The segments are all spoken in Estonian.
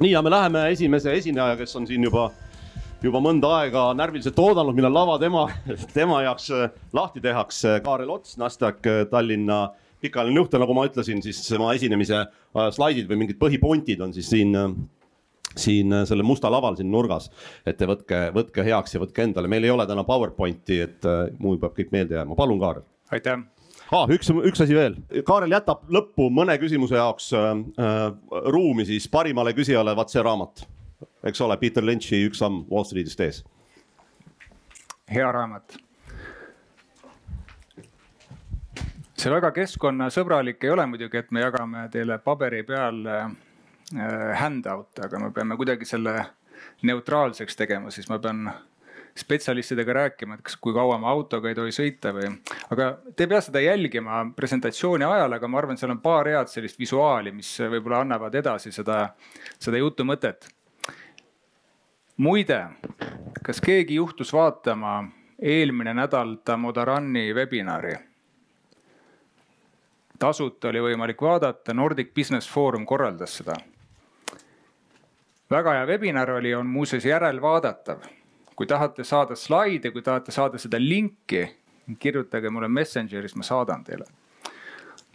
nii ja me läheme esimese esineja, kes on siin juba, juba mõnda aega närviliselt oodanud, millal lava tema, tema jaoks äh, lahti tehakse. Kaarel Ots, Nasdaq äh, Tallinna pikaajaline juht ja nagu ma ütlesin, siis tema esinemise äh, slaidid või mingid põhipunktid on siis siin siin selle musta laval siin nurgas, et te võtke, võtke heaks ja võtke endale, meil ei ole täna PowerPointi, et mul peab kõik meelde jääma, palun, Kaarel. aitäh ah,. üks, üks asi veel, Kaarel jätab lõppu mõne küsimuse jaoks äh, äh, ruumi siis parimale küsijale, vaat see raamat, eks ole, Peter Lynch'i Üks samm Wall Streetist ees. hea raamat. see väga keskkonnasõbralik ei ole muidugi, et me jagame teile paberi peal äh, handout'e, aga me peame kuidagi selle neutraalseks tegema, siis ma pean spetsialistidega rääkima, et kas, kui kaua ma autoga ei tohi sõita või. aga te ei pea seda jälgima presentatsiooni ajal, aga ma arvan, seal on paar head sellist visuaali, mis võib-olla annavad edasi seda, seda jutu mõtet. muide, kas keegi juhtus vaatama eelmine nädal Tamodarani webinari? tasuta oli võimalik vaadata, Nordic Business Forum korraldas seda väga hea webinar oli, on muuseas järelvaadatav kui tahate saada slaide, kui tahate saada seda linki, kirjutage mulle Messengeris, ma saadan teile.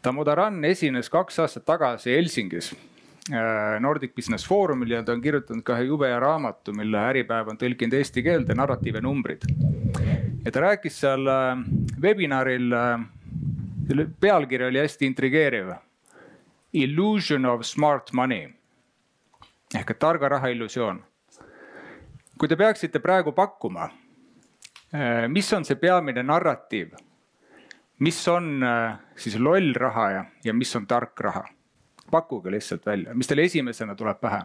Tamodaran esines kaks aastat tagasi Helsingis äh, Nordic Business Forumil ja ta on kirjutanud ka ühe jube hea raamatu, mille Äripäev on tõlkinud eesti keelde, Narratiiv ja numbrid. ja ta rääkis seal äh, webinaril, selle äh, pealkiri oli hästi intrigeeriv. Illusion of smart money ehk et targa raha illusioon kui te peaksite praegu pakkuma, äh, mis on see peamine narratiiv, mis on äh, siis loll raha ja, ja mis on tark raha? pakkuge lihtsalt välja, mis teile esimesena tuleb pähe?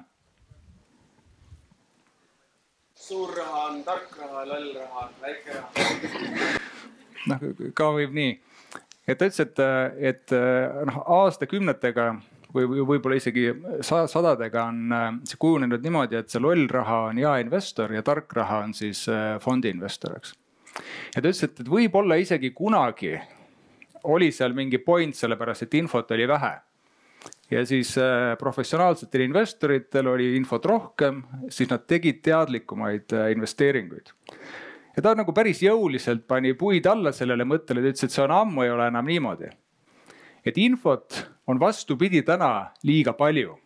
suur raha on tark raha, loll raha on väike raha. noh, ka võib nii, et ta ütles, et, et noh, aastakümnetega või võib-olla isegi sadadega on äh, see kujunenud niimoodi, et see loll raha on jaeinvestor ja tark raha on siis äh, fondiinvestor, eks. ja ta ütles, et, et võib-olla isegi kunagi oli seal mingi point, sellepärast et infot oli vähe ja siis äh, professionaalsetel investoritel oli infot rohkem, siis nad tegid teadlikumaid investeeringuid. ja ta nagu päris jõuliselt pani puid alla sellele mõttele, ta ütles, et see on ammu ei ole enam niimoodi et infot on vastupidi täna liiga palju.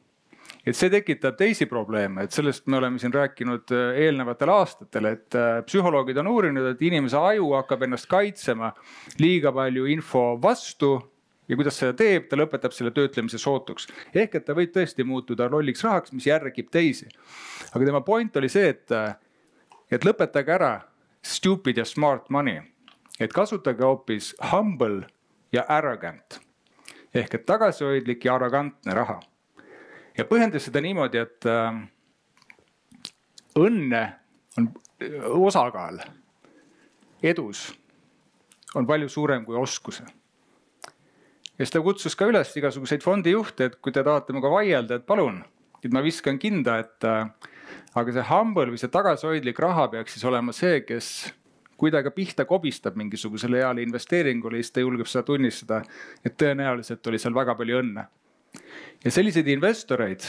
et see tekitab teisi probleeme, et sellest me oleme siin rääkinud äh, eelnevatel aastatel, et äh, psühholoogid on uurinud, et inimese aju hakkab ennast kaitsema liiga palju info vastu ja kuidas seda teeb, ta lõpetab selle töötlemise sootuks. ehk et ta võib tõesti muutuda lolliks rahaks, mis järgib teisi. aga tema point oli see, et, äh, et lõpetage ära stupid ja smart money, et kasutage hoopis humble ja arrogant ehk et tagasihoidlik ja arrogantne raha. ja põhjendas seda niimoodi, et äh, õnne on osakaal edus on palju suurem kui oskuse. ja siis ta kutsus ka üles igasuguseid fondijuhte, et kui te tahate minuga vaielda, et palun, et ma viskan kinda, et äh, aga see humble või see tagasihoidlik raha peaks siis olema see, kes kui ta ka pihta kobistab mingisugusele heale investeeringule, siis ta julgeb seda tunnistada, et tõenäoliselt oli seal väga palju õnne. ja selliseid investoreid,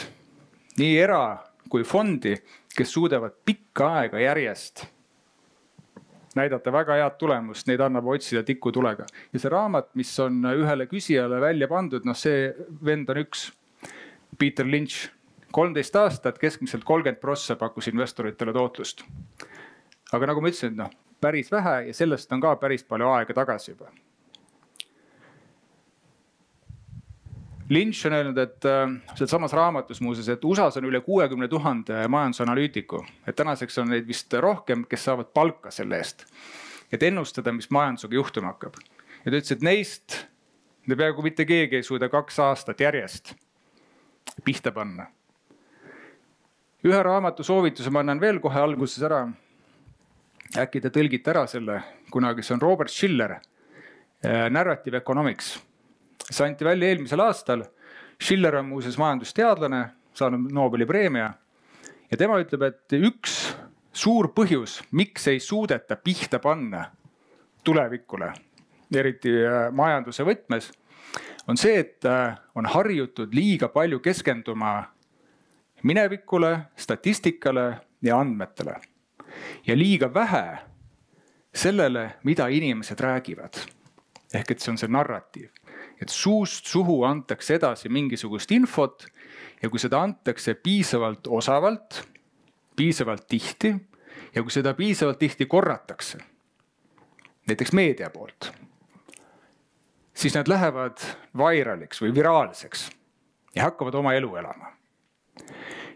nii era- kui fondi, kes suudavad pikka aega järjest näidata väga head tulemust, neid annab otsida tikutulega. ja see raamat, mis on ühele küsijale välja pandud, noh, see vend on üks, Peter Lynch, kolmteist aastat, keskmiselt kolmkümmend prossa pakkus investoritele tootlust. aga nagu ma ütlesin, et noh, päris vähe ja sellest on ka päris palju aega tagasi juba. Lynch on öelnud, et äh, sealsamas raamatus muuseas, et USA-s on üle kuuekümne tuhande majandusanalüütiku, et tänaseks on neid vist rohkem, kes saavad palka selle eest. et ennustada, mis majandusega juhtuma hakkab. ja ta ütles, et neist peaaegu mitte keegi ei suuda kaks aastat järjest pihta panna. ühe raamatu soovituse ma annan veel kohe alguses ära äkki te tõlgite ära selle kunagi, see on Robert Schiller, äh, Narrative Economics. see anti välja eelmisel aastal. Schiller on muuseas majandusteadlane, saanud Nobeli preemia. ja tema ütleb, et üks suur põhjus, miks ei suudeta pihta panna tulevikule, eriti äh, majanduse võtmes, on see, et äh, on harjutud liiga palju keskenduma minevikule, statistikale ja andmetele. Ja liiga vähe sellele, mida inimesed räägivad. ehk et see on see narratiiv, et suust suhu antakse edasi mingisugust infot ja kui seda antakse piisavalt osavalt, piisavalt tihti ja kui seda piisavalt tihti korratakse, näiteks meedia poolt, siis nad lähevad vairaliks või viraalseks ja hakkavad oma elu elama.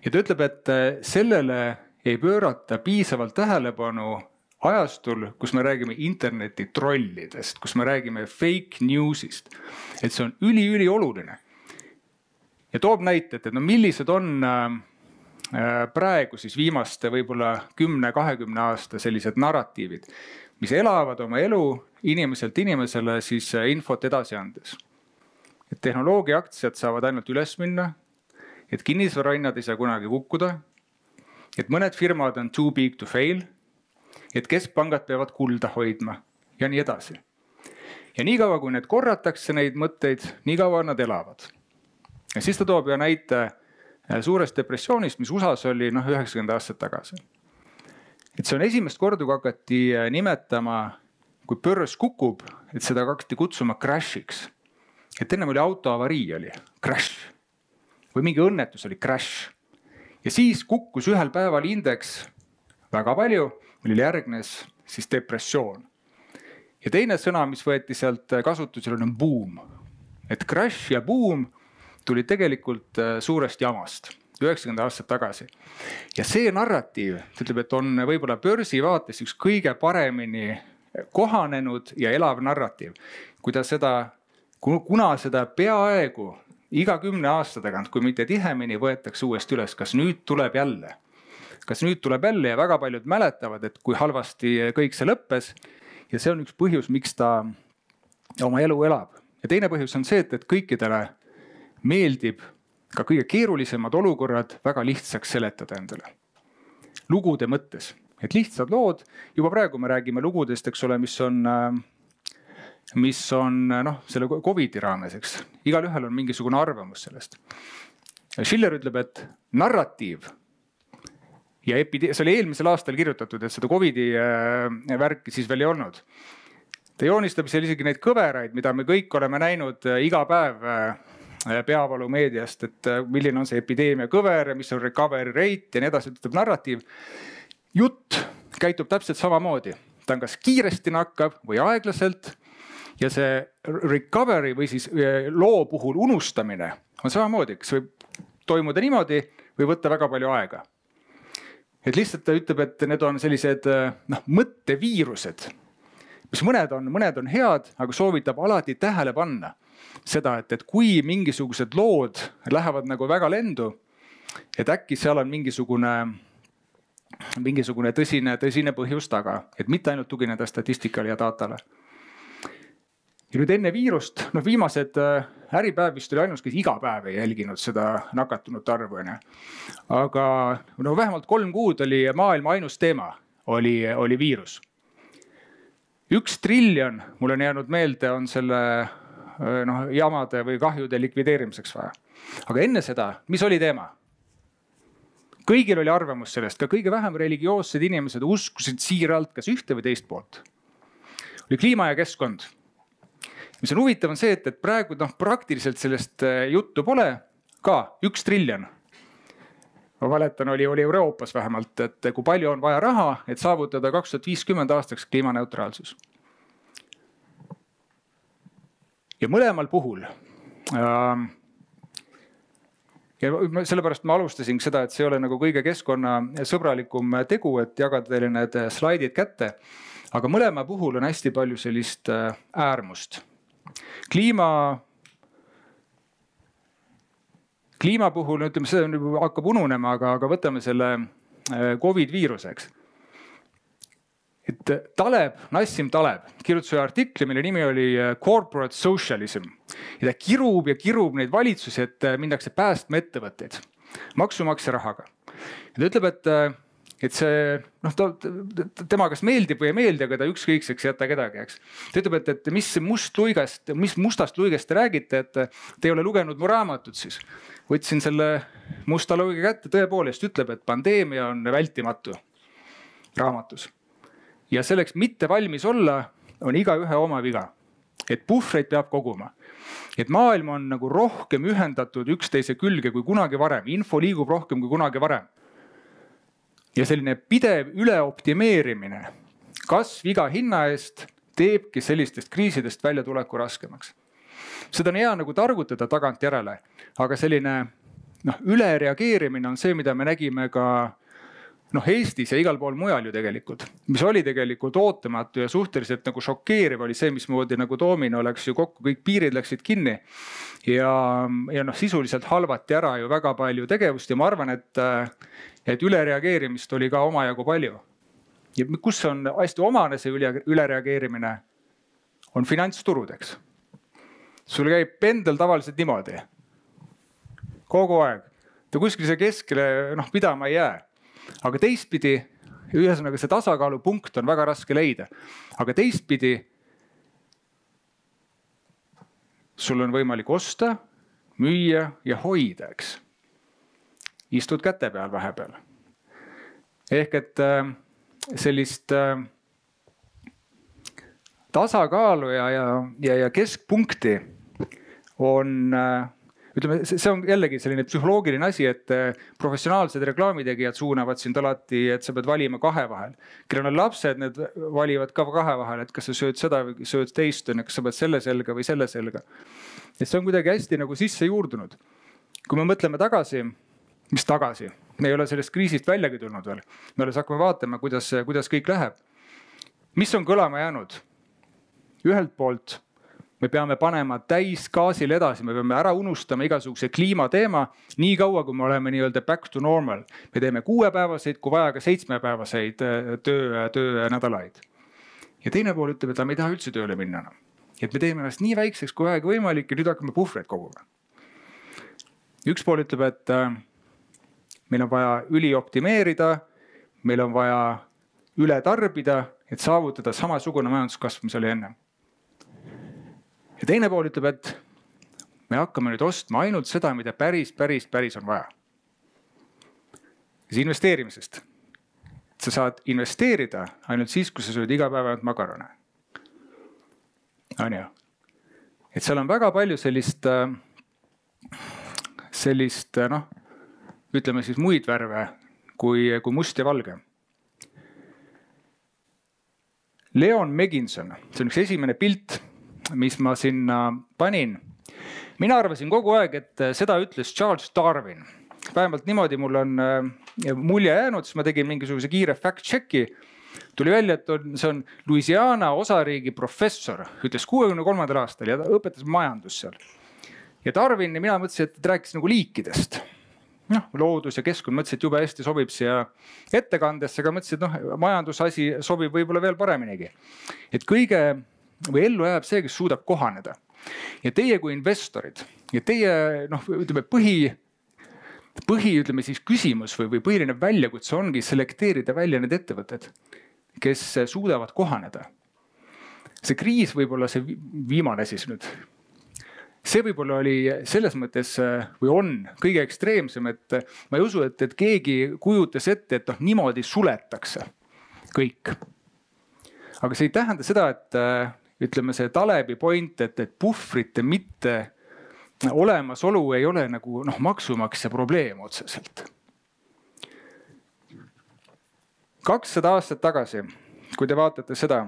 ja ta ütleb, et sellele ei pöörata piisavalt tähelepanu ajastul, kus me räägime interneti trollidest, kus me räägime fake news'ist. et see on üliülioluline. ja toob näited, et no millised on äh, praegu siis viimaste võib-olla kümne, kahekümne aasta sellised narratiivid, mis elavad oma elu inimeselt inimesele siis äh, infot edasi andes. et tehnoloogia aktsiad saavad ainult üles minna, et kinnisvarahinnad ei saa kunagi kukkuda. Et mõned firmad on too big to fail et keskpangad peavad kulda hoidma ja nii edasi. ja niikaua, kui need korratakse, neid mõtteid, nii kaua nad elavad. ja siis ta toob ühe näite äh, suurest depressioonist, mis USA-s oli noh, üheksakümmend aastat tagasi. et see on esimest korda, kui hakati äh, nimetama, kui börs kukub, et seda hakati kutsuma crash'iks. et ennem oli autoavarii oli crash või mingi õnnetus oli crash. Ja siis kukkus ühel päeval indeks väga palju millele järgnes siis depressioon. ja teine sõna, mis võeti sealt kasutusele, on buum. et crash ja buum tulid tegelikult äh, suurest jamast üheksakümmend aastat tagasi. ja see narratiiv, ta ütleb, et on võib-olla börsi vaates üks kõige paremini kohanenud ja elav narratiiv. kui ta seda, kuna seda peaaegu iga kümne aasta tagant, kui mitte tihemini, võetakse uuesti üles, kas nüüd tuleb jälle kas nüüd tuleb jälle ja väga paljud mäletavad, et kui halvasti kõik see lõppes. ja see on üks põhjus, miks ta oma elu elab. ja teine põhjus on see, et, et kõikidele meeldib ka kõige keerulisemad olukorrad väga lihtsaks seletada endale. lugude mõttes, et lihtsad lood, juba praegu me räägime lugudest, eks ole, mis on mis on noh, selle Covidi raames, eks, igalühel on mingisugune arvamus sellest. Schiller ütleb, et narratiiv ja epide-, see oli eelmisel aastal kirjutatud, et seda Covidi äh, värki siis veel ei olnud. ta joonistab seal isegi neid kõveraid, mida me kõik oleme näinud äh, iga päev äh, peavalumeediast, et milline on see epideemia kõver ja mis on recovery rate ja nii edasi, ütleb narratiiv. jutt käitub täpselt samamoodi, ta on kas kiiresti nakkav või aeglaselt ja see recovery või siis loo puhul unustamine on samamoodi, kas võib toimuda niimoodi või võtta väga palju aega. Et lihtsalt ta ütleb, et need on sellised äh, noh, mõtteviirused, mis mõned on, mõned on head, aga soovitab alati tähele panna seda, et, et kui mingisugused lood lähevad nagu väga lendu, et äkki seal on mingisugune, mingisugune tõsine, tõsine põhjus taga, et mitte ainult tugineda statistikale ja datale ja nüüd enne viirust, noh viimased äh, Äripäev vist oli ainus, kes iga päev ei jälginud seda nakatunute arvu onju. aga no vähemalt kolm kuud oli maailma ainus teema, oli, oli viirus. üks triljon, mul on jäänud meelde, on selle äh, noh jamade või kahjude likvideerimiseks vaja. aga enne seda, mis oli teema? kõigil oli arvamus sellest, ka kõige vähem religioossed inimesed uskusid siiralt kas ühte või teist poolt. oli kliima ja keskkond mis on huvitav, on see, et, et praegu noh, praktiliselt sellest äh, juttu pole ka üks triljon. ma mäletan, oli, oli Euroopas vähemalt, et kui palju on vaja raha, et saavutada kaks tuhat viiskümmend aastaks kliimaneutraalsus. ja mõlemal puhul äh, ja sellepärast ma alustasingi seda, et see ei ole nagu kõige keskkonnasõbralikum tegu, et jagada teile need slaidid kätte. aga mõlema puhul on hästi palju sellist äh, äärmust kliima, kliima puhul ütleme, see on, hakkab ununema, aga, aga võtame selle äh, Covid viiruse, eks. et Taleb, Nassim Taleb kirjutas ühe artikli, mille nimi oli äh, Corporate Socialism ja ta kirub ja kirub neid valitsusi, et äh, minnakse päästma ettevõtteid maksumaksja rahaga. ja ta ütleb, et et see noh, ta, tema kas meeldib või ei meeldi, aga ta ükskõikseks ei jäta kedagi, eks. ta ütleb, et, et mis must luigest, mis mustast luigest te räägite, et te ei ole lugenud mu raamatut siis. võtsin selle musta luige kätte, tõepoolest ütleb, et pandeemia on vältimatu raamatus. ja selleks mitte valmis olla, on igaühe oma viga. et puhvreid peab koguma et maailm on nagu rohkem ühendatud üksteise külge kui kunagi varem, info liigub rohkem kui kunagi varem ja selline pidev üleoptimeerimine, kasv iga hinna eest teebki sellistest kriisidest väljatuleku raskemaks. seda on hea nagu targutada tagantjärele, aga selline noh, ülereageerimine on see, mida me nägime ka noh, Eestis ja igal pool mujal ju tegelikult, mis oli tegelikult ootamatu ja suhteliselt nagu šokeeriv oli see, mismoodi nagu doomino läks ju kokku, kõik piirid läksid kinni. ja, ja noh, sisuliselt halvati ära ju väga palju tegevust ja ma arvan, et et ülereageerimist oli ka omajagu palju. ja kus on hästi omane see üle, ülereageerimine, on finantsturud, eks. sul käib pendel tavaliselt niimoodi. kogu aeg, ta kuskil siia keskele noh pidama ei jää. aga teistpidi, ühesõnaga see tasakaalupunkt on väga raske leida, aga teistpidi sul on võimalik osta, müüa ja hoida, eks istud käte peal vahepeal. ehk et äh, sellist äh, tasakaalu ja, ja, ja, ja keskpunkti on äh, ütleme, see on jällegi selline psühholoogiline asi, et professionaalsed reklaamitegijad suunavad sind alati, et sa pead valima kahe vahel. kellel on lapsed, need valivad ka kahe vahel, et kas sa sööd seda või sööd teist, on ju, kas sa pead selle selga või selle selga. et see on kuidagi hästi nagu sisse juurdunud. kui me mõtleme tagasi mis tagasi, me ei ole sellest kriisist väljagi tulnud veel. me alles hakkame vaatama, kuidas, kuidas kõik läheb. mis on kõlama jäänud? ühelt poolt me peame panema täisgaasil edasi, me peame ära unustama igasuguse kliimateema, niikaua kui me oleme nii-öelda back to normal. me teeme kuuepäevaseid, kui vaja, ka seitsmepäevaseid äh, töö, töönädalaid. ja teine pool ütleb, et me ei taha üldse tööle minna enam. et me teeme ennast nii väikseks kui vähegi võimalik ja nüüd hakkame puhvreid koguma. üks pool ütleb, et äh, meil on vaja ülioptimeerida, meil on vaja üle tarbida, et saavutada samasugune majanduskasv, mis oli enne. ja teine pool ütleb, et me hakkame nüüd ostma ainult seda, mida päris, päris, päris on vaja. siis investeerimisest. sa saad investeerida ainult siis, kui sa sööd iga päev ainult makarone. on ju? et seal on väga palju sellist, sellist noh ütleme siis muid värve kui, kui must ja valge. Leon Meginson, see on üks esimene pilt, mis ma sinna panin. mina arvasin kogu aeg, et seda ütles Charles Darwin. vähemalt niimoodi mul on äh, mulje jäänud, siis ma tegin mingisuguse kiire fact check'i tuli välja, et on, see on Louisiana osariigi professor, ütles kuuekümne kolmandal aastal ja ta õpetas majandust seal. ja Darwin ja mina mõtlesin, et ta rääkis nagu liikidest noh, loodus ja keskkond, mõtlesin, et jube hästi sobib siia ettekandesse, aga mõtlesin, et noh, majandusasi sobib võib-olla veel pareminigi. et kõige või ellu jääb see, kes suudab kohaneda. ja teie kui investorid ja teie noh, ütleme põhi, põhi, ütleme siis küsimus või, või põhiline väljakutse ongi selekteerida välja need ettevõtted, kes suudavad kohaneda. see kriis võib olla see viimane siis nüüd see võib-olla oli selles mõttes äh, või on kõige ekstreemsem, et äh, ma ei usu, et, et keegi kujutas ette, et noh, niimoodi suletakse kõik. aga see ei tähenda seda, et äh, ütleme, see Talebi point, et, et puhvrite mitte olemasolu ei ole nagu noh, maksumaksja probleem otseselt. kakssada aastat tagasi, kui te vaatate seda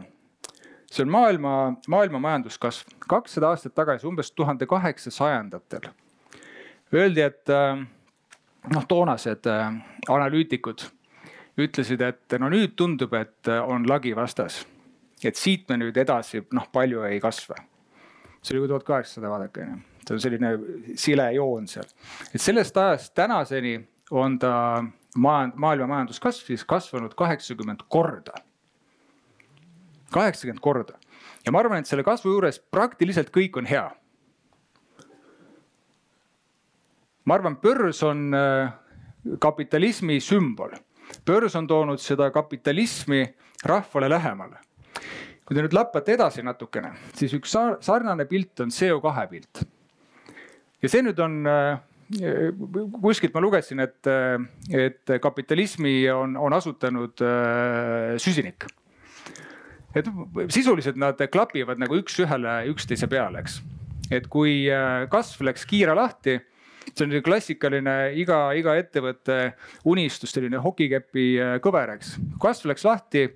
see on maailma, maailma majanduskasv. Kakssada aastat tagasi, umbes tuhande kaheksasajandatel öeldi, et äh, noh, toonased äh, analüütikud ütlesid, et no nüüd tundub, et äh, on lagi vastas. et siit me nüüd edasi noh, palju ei kasva. see oli tuhat kaheksasada, vaadake onju, see on selline sile joon seal. et sellest ajast tänaseni on ta maailma majanduskasv siis kasvanud kaheksakümmend korda kaheksakümmend korda. Ja ma arvan, et selle kasvu juures praktiliselt kõik on hea. ma arvan, börs on äh, kapitalismi sümbol börs on toonud seda kapitalismi rahvale lähemale. kui te nüüd lappate edasi natukene, siis üks sarnane pilt on CO2 pilt. ja see nüüd on äh, kuskilt ma lugesin, et, et kapitalismi on, on asutanud äh, süsinik. Et sisuliselt nad klapivad nagu üks-ühele üksteise peale, eks. et kui äh, kasv läks kiire lahti, see on klassikaline iga, iga ettevõtte unistus, selline hokikepi äh, kõver, eks. kasv läks lahti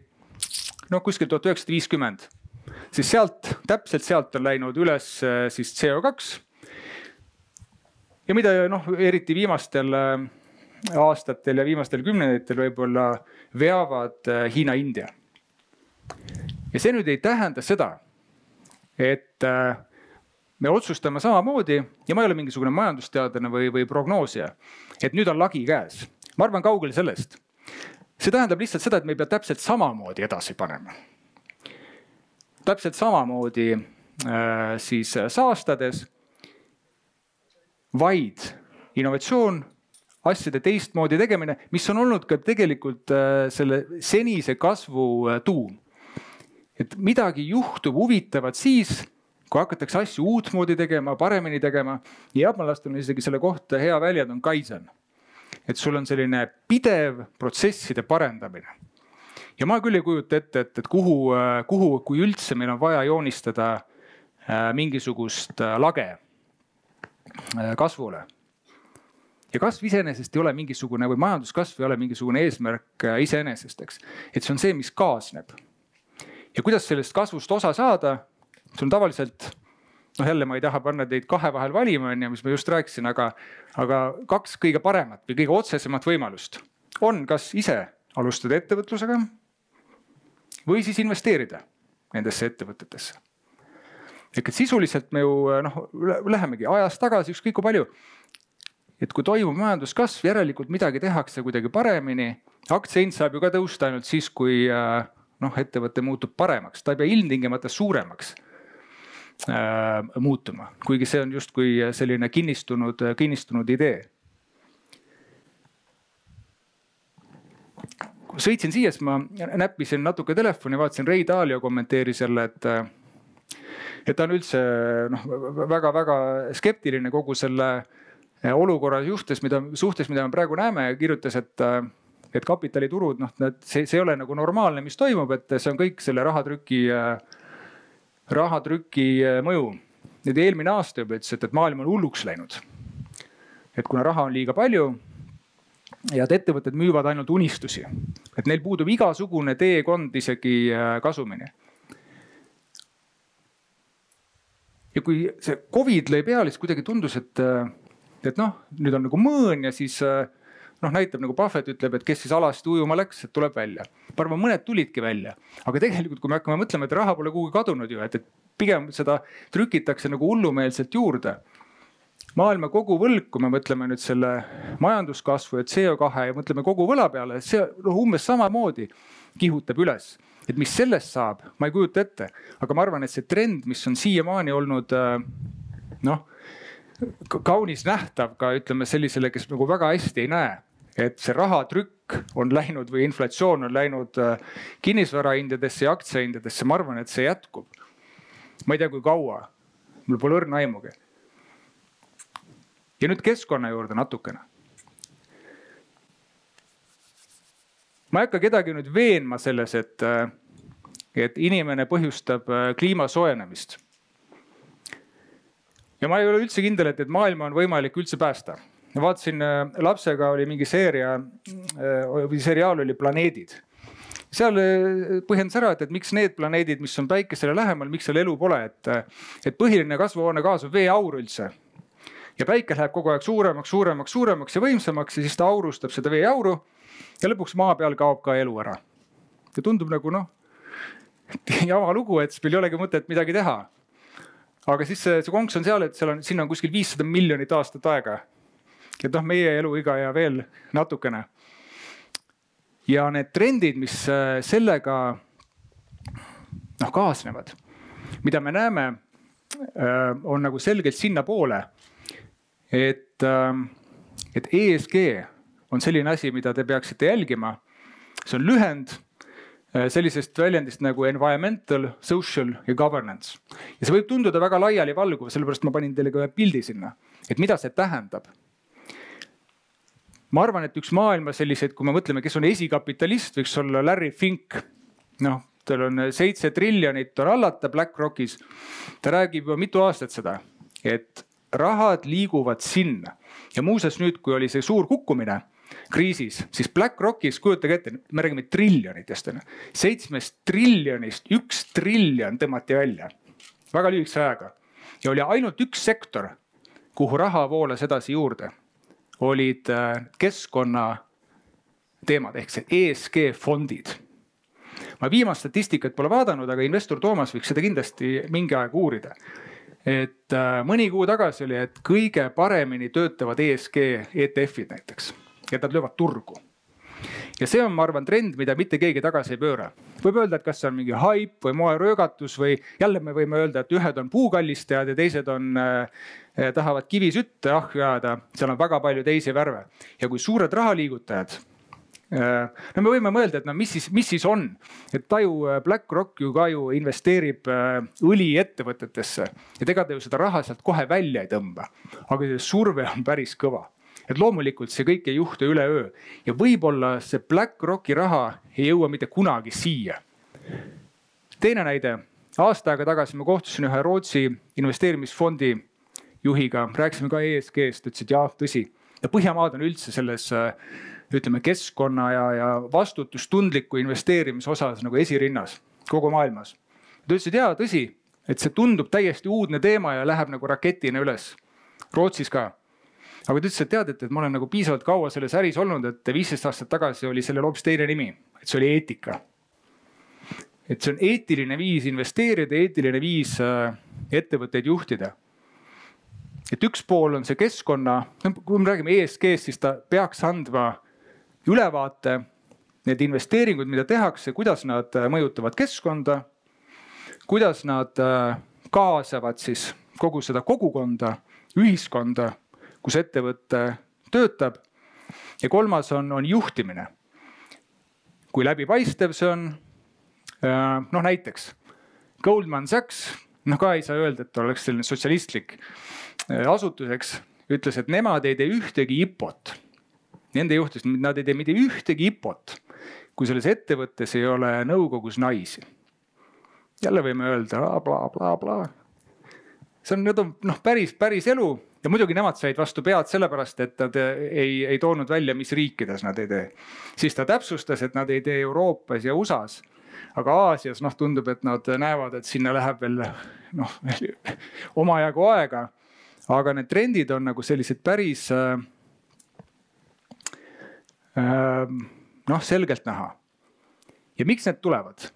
noh, kuskil tuhat üheksasada viiskümmend, siis sealt, täpselt sealt on läinud üles siis CO2 ja mida noh, eriti viimastel äh, aastatel ja viimastel kümnenditel võib-olla veavad äh, Hiina, India. Ja see nüüd ei tähenda seda, et äh, me otsustame samamoodi ja ma ei ole mingisugune majandusteadlane või, või prognoosija, et nüüd on lagi käes. ma arvan, kaugel sellest. see tähendab lihtsalt seda, et me ei pea täpselt samamoodi edasi panema. täpselt samamoodi äh, siis saastades vaid innovatsioon, asjade teistmoodi tegemine, mis on olnud ka tegelikult äh, selle senise kasvu äh, tuum. Et midagi juhtub huvitavat siis, kui hakatakse asju uutmoodi tegema, paremini tegema. jaapanlastel on isegi selle kohta hea väljend on kaizen. et sul on selline pidev protsesside parendamine. ja ma küll ei kujuta ette, et, et kuhu, äh, kuhu, kui üldse meil on vaja joonistada mingisugust lage Äh, kasvule. ja kasv iseenesest ei ole mingisugune või majanduskasv ei ole mingisugune eesmärk äh, iseenesest, eks. et see on see, mis kaasneb. Ja kuidas sellest kasvust osa saada, see on tavaliselt noh, jälle ma ei taha panna teid kahe vahel valima, on ju, mis ma just rääkisin, aga, aga kaks kõige paremat või kõige otsesemat võimalust on, kas ise alustada ettevõtlusega või siis investeerida nendesse ettevõtetesse ehk et sisuliselt me ju noh, lähemegi ajas tagasi ükskõik kui palju. et kui toimub majanduskasv, järelikult midagi tehakse kuidagi paremini. aktsiahind saab ju ka tõusta ainult siis, kui äh, noh, ettevõte muutub paremaks, ta ei pea ilmtingimata suuremaks äh, muutuma, kuigi see on justkui selline kinnistunud, kinnistunud idee. sõitsin siia, siis ma näppisin natuke telefoni, vaatasin Ray Dalio kommenteeris jälle, et äh, et ta on üldse noh, väga-väga skeptiline kogu selle eh, olukorra suhtes, mida, suhtes, mida me praegu näeme ja kirjutas, et et kapitaliturud, noh, see, see ei ole nagu normaalne, mis toimub, et see on kõik selle rahatrüki, eh, rahatrüki mõju. nüüd eelmine aasta juba ütles, et, et maailm on hulluks läinud. et kuna raha on liiga palju ja et ettevõtted müüvad ainult unistusi, et neil puudub igasugune teekond isegi kasumini ja kui see Covid lõi peale, siis kuidagi tundus, et, et noh, nüüd on nagu mõõn ja siis noh, näitab nagu Buffett ütleb, et kes siis alasti ujuma läks, et tuleb välja. ma arvan, mõned tulidki välja, aga tegelikult, kui me hakkame mõtlema, et raha pole kuhugi kadunud ju, et, et pigem seda trükitakse nagu hullumeelselt juurde. maailma koguvõlg, kui me mõtleme nüüd selle majanduskasvu ja CO2 ja mõtleme kogu võla peale, see noh, umbes samamoodi kihutab üles et mis sellest saab, ma ei kujuta ette, aga ma arvan, et see trend, mis on siiamaani olnud äh, noh, kaunis nähtav ka ütleme sellisele, kes nagu väga hästi ei näe, et see rahatrükk on läinud või inflatsioon on läinud äh, kinnisvarahindadesse ja aktsiahindadesse, ma arvan, et see jätkub. ma ei tea, kui kaua, mul pole õrna aimugi. ja nüüd keskkonna juurde natukene ma ei hakka kedagi nüüd veenma selles, et, äh, et inimene põhjustab äh, kliima soojenemist. ja ma ei ole üldse kindel, et, et maailma on võimalik üldse päästa. Vaatasin äh, lapsega oli mingi seeria või seriaal oli Planeedid seal põhjendas ära, et, et miks need planeedid, mis on päikesele lähemal, miks seal elu pole, et, et põhiline kasvuhoonegaas on veeaur üldse. ja päike läheb kogu aeg suuremaks, suuremaks, suuremaks ja võimsamaks ja siis ta aurustab seda veeauru ja lõpuks maa peal kaob ka elu ära. ja tundub nagu noh, jama lugu, et siis meil ei olegi mõtet midagi teha. aga siis see, see konks on seal, et seal on, sinna on kuskil viissada miljonit aastat aega. Et noh, meie eluiga ja veel natukene. ja need trendid, mis äh, sellega noh kaasnevad, mida me näeme, äh, on nagu selgelt sinnapoole, et, äh, et ESG on selline asi, mida te peaksite jälgima. see on lühend sellisest väljendist nagu environmental, social ja governance. ja see võib tunduda väga laialivalguv, sellepärast ma panin teile ka ühe pildi sinna, et mida see tähendab. Ma arvan, et üks maailma selliseid, kui me mõtleme, kes on esikapitalist, võiks olla Larry Fink. noh, tal on seitse triljonit on hallata BlackRockis. ta räägib juba mitu aastat seda, et rahad liiguvad sinna ja muuseas nüüd, kui oli see suur kukkumine kriisis, siis BlackRockis, kujutage ette, me räägime triljonitest on ju. seitsmest triljonist üks triljon tõmmati välja väga lühikese ajaga ja oli ainult üks sektor, kuhu raha voolas edasi juurde, olid äh, keskkonna teemad ehk see ESG fondid ma viimast statistikat pole vaadanud, aga investor Toomas võiks seda kindlasti mingi aeg uurida. et äh, mõni kuu tagasi oli, et kõige paremini töötavad ESG ETF-id näiteks ja nad löövad turgu ja see on, ma arvan, trend, mida mitte keegi tagasi ei pööra. Võib öelda, et kas see on mingi haip või moeröögatus või jälle me võime öelda, et ühed on puukallistajad ja teised on äh,, tahavad kivisütte ahju ajada, seal on väga palju teisi värve. Ja kui suured rahaliigutajad Äh, no me võime mõelda, et no mis siis, mis siis on, et ta ju äh, BlackRock ju ka ju investeerib äh, õliettevõtetesse, et ega ta ju seda raha sealt kohe välja ei tõmba. aga see surve on päris kõva, et loomulikult see kõik ei juhtu üleöö ja võib-olla see BlackRocki raha ei jõua mitte kunagi siia. teine näide, aasta aega tagasi ma kohtusin ühe Rootsi investeerimisfondi juhiga, rääkisime ka ESG-st, ütles, et jah, tõsi ja Põhjamaad on üldse selles äh, ütleme keskkonna ja, ja vastutustundliku investeerimise osas nagu esirinnas kogu maailmas. ta ütles, et jaa, tõsi, et see tundub täiesti uudne teema ja läheb nagu raketina üles. Rootsis ka. Aga ta ütles, et tead, et, et ma olen nagu piisavalt kaua selles äris olnud, et viisteist aastat tagasi oli sellel hoopis teine nimi, et see oli eetika. et see on eetiline viis investeerida, eetiline viis äh, ettevõtteid juhtida et üks pool on see keskkonna, kui me räägime ESG-st, siis ta peaks andma ülevaate, need investeeringud, mida tehakse, kuidas nad äh, mõjutavad keskkonda, kuidas nad äh, kaasavad siis kogu seda kogukonda, ühiskonda, kus ettevõte töötab. ja kolmas on, on juhtimine. kui läbipaistev see on? Äh, noh, näiteks Goldman Sachs, noh ka ei saa öelda, et oleks selline sotsialistlik asutus, eks, ütles, et nemad ei tee ühtegi IPO-t nende juhtidest, nad ei tee mitte ühtegi IPO-t, kui selles ettevõttes ei ole nõukogus naisi. jälle võime öelda blablabla bla, bla. see on, need on noh, päris, päris elu ja muidugi nemad said vastu pead sellepärast, et nad ei, ei toonud välja, mis riikides nad ei tee. siis ta täpsustas, et nad ei tee Euroopas ja USA-s. aga Aasias noh, tundub, et nad näevad, et sinna läheb veel noh omajagu aega. aga need trendid on nagu sellised päris äh, Ehm, noh, selgelt näha. ja miks need tulevad?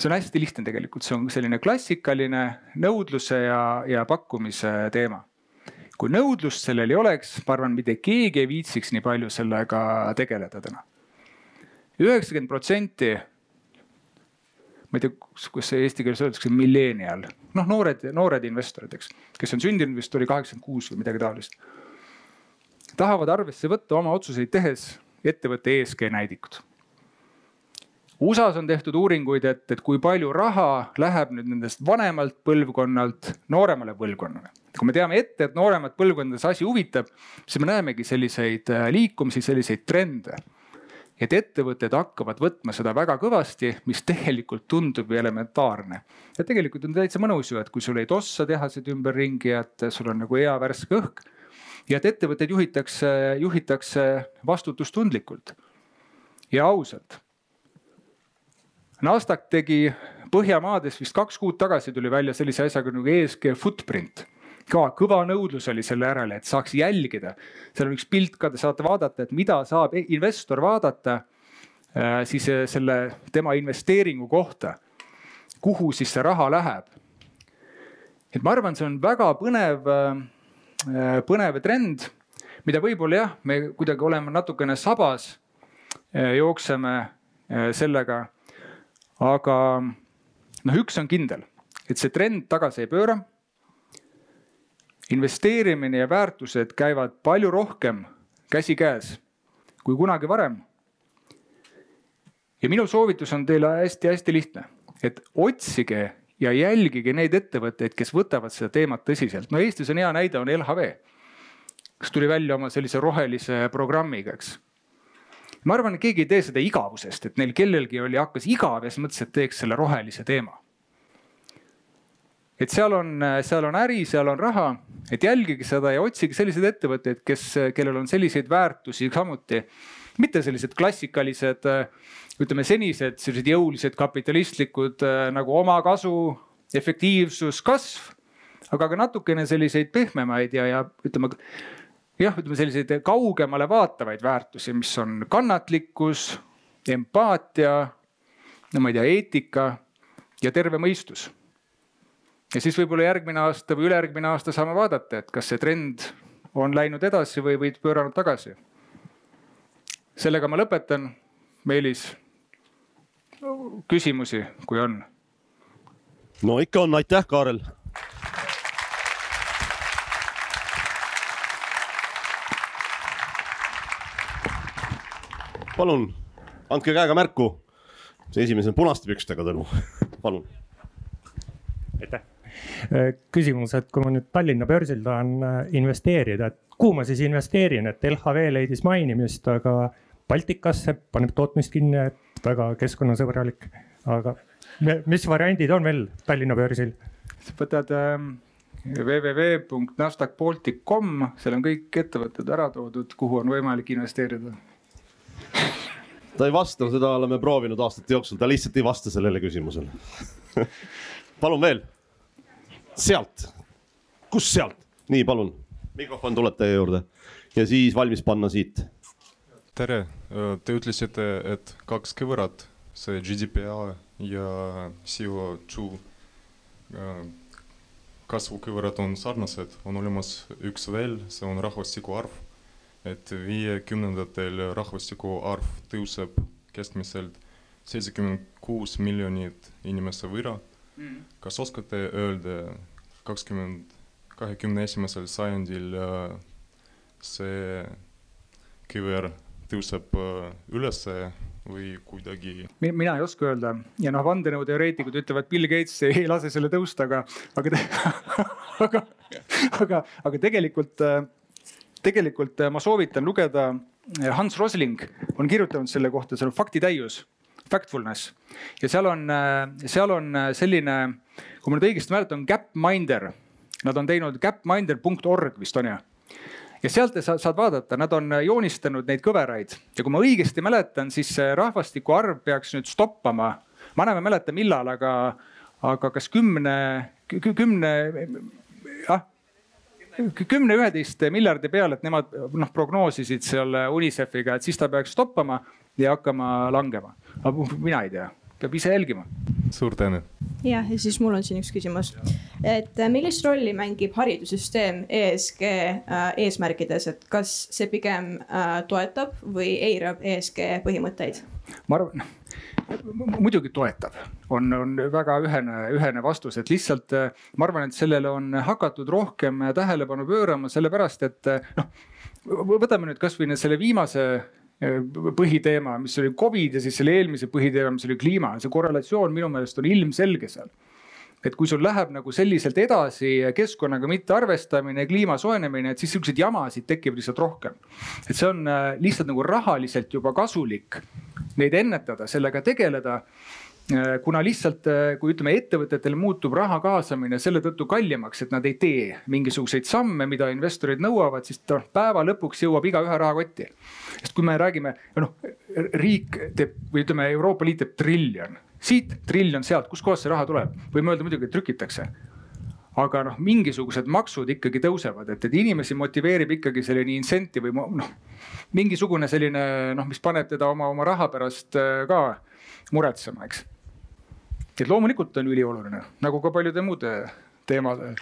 See on hästi lihtne tegelikult, see on selline klassikaline nõudluse ja, ja pakkumise teema. kui nõudlust sellel ei oleks, ma arvan, mitte keegi ei viitsiks nii palju sellega tegeleda täna. üheksakümmend protsenti, ma ei tea, kuidas see eesti keeles öeldakse, millennial, noh, noored, noored investorid, eks, kes on sündinud vist oli kaheksakümmend kuus või midagi taolist tahavad arvesse võtta oma otsuseid tehes ettevõtte ESG näidikud. USA-s on tehtud uuringuid, et, et kui palju raha läheb nüüd nendest vanemalt põlvkonnalt nooremale põlvkonnale. kui me teame ette, et nooremat põlvkonda see asi huvitab, siis me näemegi selliseid äh, liikumisi, selliseid trende. et ettevõtted hakkavad võtma seda väga kõvasti, mis tegelikult tundub elementaarne. ja tegelikult on täitsa mõnus ju, et kui sul ei tossa tehased ümberringi, et sul on nagu hea värske õhk ja et ettevõtteid juhitakse, juhitakse vastutustundlikult ja ausalt. Nasdaq tegi Põhjamaades vist kaks kuud tagasi tuli välja sellise asjaga nagu ESG footprint ka kõva nõudlus oli selle järele, et saaks jälgida. seal on üks pilt ka, te saate vaadata, et mida saab investor vaadata äh, siis äh, selle tema investeeringu kohta. kuhu siis see raha läheb. et ma arvan, see on väga põnev äh, põnev trend, mida võib-olla jah, me kuidagi oleme natukene sabas, jookseme sellega. Aga noh, üks on kindel, et see trend tagasi ei pööra. investeerimine ja väärtused käivad palju rohkem käsikäes kui kunagi varem. ja minu soovitus on teile hästi-hästi lihtne, et otsige ja jälgige neid ettevõtteid, kes võtavad seda teemat tõsiselt. no Eestis on hea näide, on LHV, kes tuli välja oma sellise rohelise programmiga, eks ma arvan, et keegi ei tee seda igavusest, et neil kellelgi oli, hakkas igav ja siis mõtles, et teeks selle rohelise teema. et seal on, seal on äri, seal on raha, et jälgige seda ja otsige selliseid ettevõtteid, kes, kellel on selliseid väärtusi samuti. mitte sellised klassikalised, ütleme senised sellised jõulised kapitalistlikud nagu omakasu, efektiivsus, kasv aga ka natukene selliseid pehmemaid ja, ja ütleme jah, ütleme selliseid kaugemale vaatavaid väärtusi, mis on kannatlikkus, empaatia, no ma ei tea, eetika ja terve mõistus. ja siis võib-olla järgmine aasta või ülejärgmine aasta saame vaadata, et kas see trend on läinud edasi või, või pööranud tagasi. sellega ma lõpetan. Meelis, küsimusi, kui on? no ikka on, aitäh, Kaarel palun andke käega märku. see esimesena punaste pükstega Tõnu, palun. aitäh. Äh, küsimus, et kui ma nüüd Tallinna börsil tahan äh, investeerida, et kuhu ma siis investeerin, et LHV leidis mainimist, aga Baltikasse paneb tootmist kinni, et väga keskkonnasõbralik. aga mis variandid on veel Tallinna börsil? sa võtad ähm, www.nasdaqbaltic.com, seal on kõik ettevõtted ära toodud, kuhu on võimalik investeerida ta ei vasta, seda oleme proovinud aastate jooksul, ta lihtsalt ei vasta sellele küsimusele. Palun veel. sealt, kus sealt? nii, palun, mikrofon tuleb teie juurde. Ja siis valmis panna siit. tere, te ütlesite, et kaks kõverat, see GDPR ja CO2 kasvukõverad on sarnased, on olemas üks veel, see on rahvastiku arv et viiekümnendatel rahvastiku arv tõuseb keskmiselt seitsekümmend kuus miljonit inimese võrra. Mm.. kas oskate öelda, kakskümmend, kahekümne esimesel sajandil äh, see kõver tõuseb äh, ülesse või kuidagi? mina ei oska öelda. Ja noh, vandenõuteoreetikud ütlevad, Bill Gates ei lase selle tõusta, aga, aga aga, aga, aga tegelikult äh, tegelikult äh, ma soovitan lugeda, äh, Hans Rosling on kirjutanud selle kohta, see on faktitäius, factfulness. ja seal on, äh, seal on selline, kui ma nüüd õigesti mäletan, Gapminder. Nad on teinud gapminder.org vist on ju ja sealt sa saad vaadata, nad on joonistanud neid kõveraid ja kui ma õigesti mäletan, siis rahvastiku arv peaks nüüd stoppama. ma enam ei mäleta, millal, aga, aga kas kümne, kümne, jah kümne-üheteist miljardi peale, et nemad noh prognoosisid seal UNICEF-iga, et siis ta peaks stoppama ja hakkama langema. aga mina ei tea, peab ise jälgima. suur tänu. jah, ja siis mul on siin üks küsimus. et äh, millist rolli mängib haridussüsteem ESG äh, eesmärkides, et kas see pigem äh, toetab või eirab ESG põhimõtteid? ma arvan muidugi toetab, on, on väga ühene, ühene vastus, et lihtsalt ma arvan, et sellele on hakatud rohkem tähelepanu pöörama, sellepärast et noh, võtame nüüd kasvõi selle viimase eh, põhiteema, mis oli Covid ja siis selle eelmise põhiteema, mis oli kliima, see korrelatsioon minu meelest on ilmselge seal et kui sul läheb nagu selliselt edasi keskkonnaga mitte arvestamine, kliima soojenemine, et siis siukseid jamasid tekib lihtsalt rohkem. et see on äh, lihtsalt nagu rahaliselt juba kasulik neid ennetada, sellega tegeleda äh, kuna lihtsalt, äh, kui ütleme, ettevõtetel muutub raha kaasamine selle tõttu kallimaks, et nad ei tee mingisuguseid samme, mida investorid nõuavad, siis noh, päeva lõpuks jõuab igaühe rahakotti. sest kui me räägime, noh riik teeb või ütleme, Euroopa Liit teeb triljon siit triljon, sealt, kustkohast see raha tuleb, võime öelda muidugi, et trükitakse aga noh, mingisugused maksud ikkagi tõusevad, et, et inimesi motiveerib ikkagi selline incentive või noh, mingisugune selline noh, mis paneb teda oma, oma raha pärast äh, ka muretsema, eks. et loomulikult on ülioluline, nagu ka paljude muude teemade.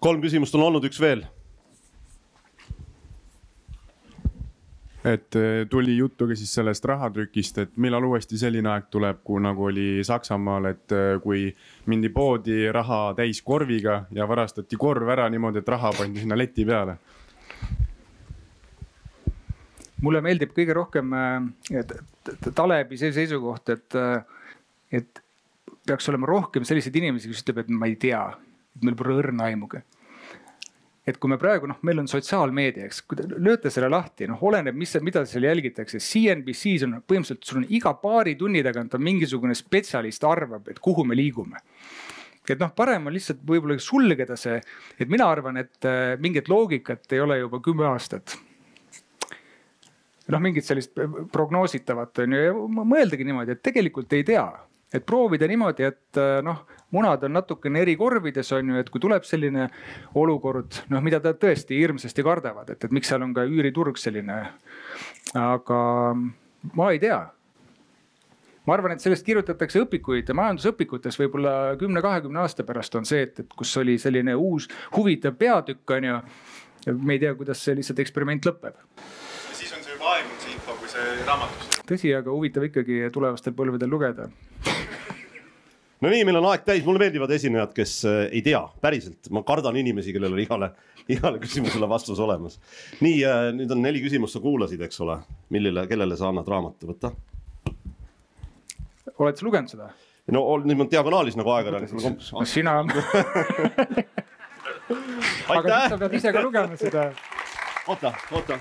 kolm küsimust on olnud, üks veel. Et eh, tuli juttu ka siis sellest rahatrükist, et millal uuesti selline aeg tuleb, kui nagu oli Saksamaal, et eh, kui mindi poodi raha täis korviga ja varastati korv ära niimoodi, et raha pandi sinna leti peale. mulle meeldib kõige rohkem et- Talebi see seisukoht, et, et peaks olema rohkem selliseid inimesi, kes ütleb, et ma ei tea, et meil pole õrna aimugi. Et kui me praegu noh, meil on sotsiaalmeedia, eks, kui te lööte selle lahti, noh, oleneb, mis, mida seal jälgitakse. CNBC-s on põhimõtteliselt, sul on iga paari tunni tagant on mingisugune spetsialist arvab, et kuhu me liigume et noh, parem on lihtsalt võib-olla sulgeda see, et mina arvan, et äh, mingit loogikat ei ole juba kümme aastat noh, mingit sellist prognoositavat on ju ja mõeldagi niimoodi, et tegelikult ei tea. Et proovida niimoodi, et äh, noh, munad on natukene eri korvides on ju, et kui tuleb selline olukord, noh, mida ta tõesti hirmsasti kardavad, et, et miks seal on ka üüriturg selline. aga ma ei tea ma arvan, et sellest kirjutatakse õpikuid ja majandusõpikutes võib-olla kümne-kahekümne aasta pärast on see, et, et kus oli selline uus huvitav peatükk on ju. me ei tea, kuidas see lihtsalt eksperiment lõpeb siis on see juba aegunud, see info, kui see raamatus. Tõsi, aga huvitav ikkagi tulevastel põlvedel lugeda. no nii, meil on aeg täis, mulle meeldivad esinejad, kes äh, ei tea, päriselt, ma kardan inimesi, kellel on igale, igale küsimusele vastus olemas. nii, nüüd on neli küsimust, sa kuulasid, eks ole, millele, kellele sa annad raamatu võtta? oled sa lugenud seda? no niimoodi diagonaalis nagu ajakirjanik. no sina. aga siis sa pead ise ka lugema seda. oota, oota.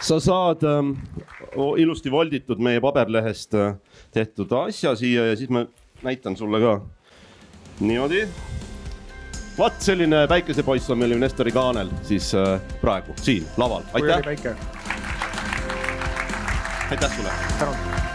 Sa saad ähm, ilusti volditud meie paberlehest äh, tehtud asja siia ja siis ma näitan sulle ka. niimoodi. vot selline päikesepoiss on meil ju Nestori kaanel siis äh, praegu siin laval, aitäh, aitäh sulle. tänud.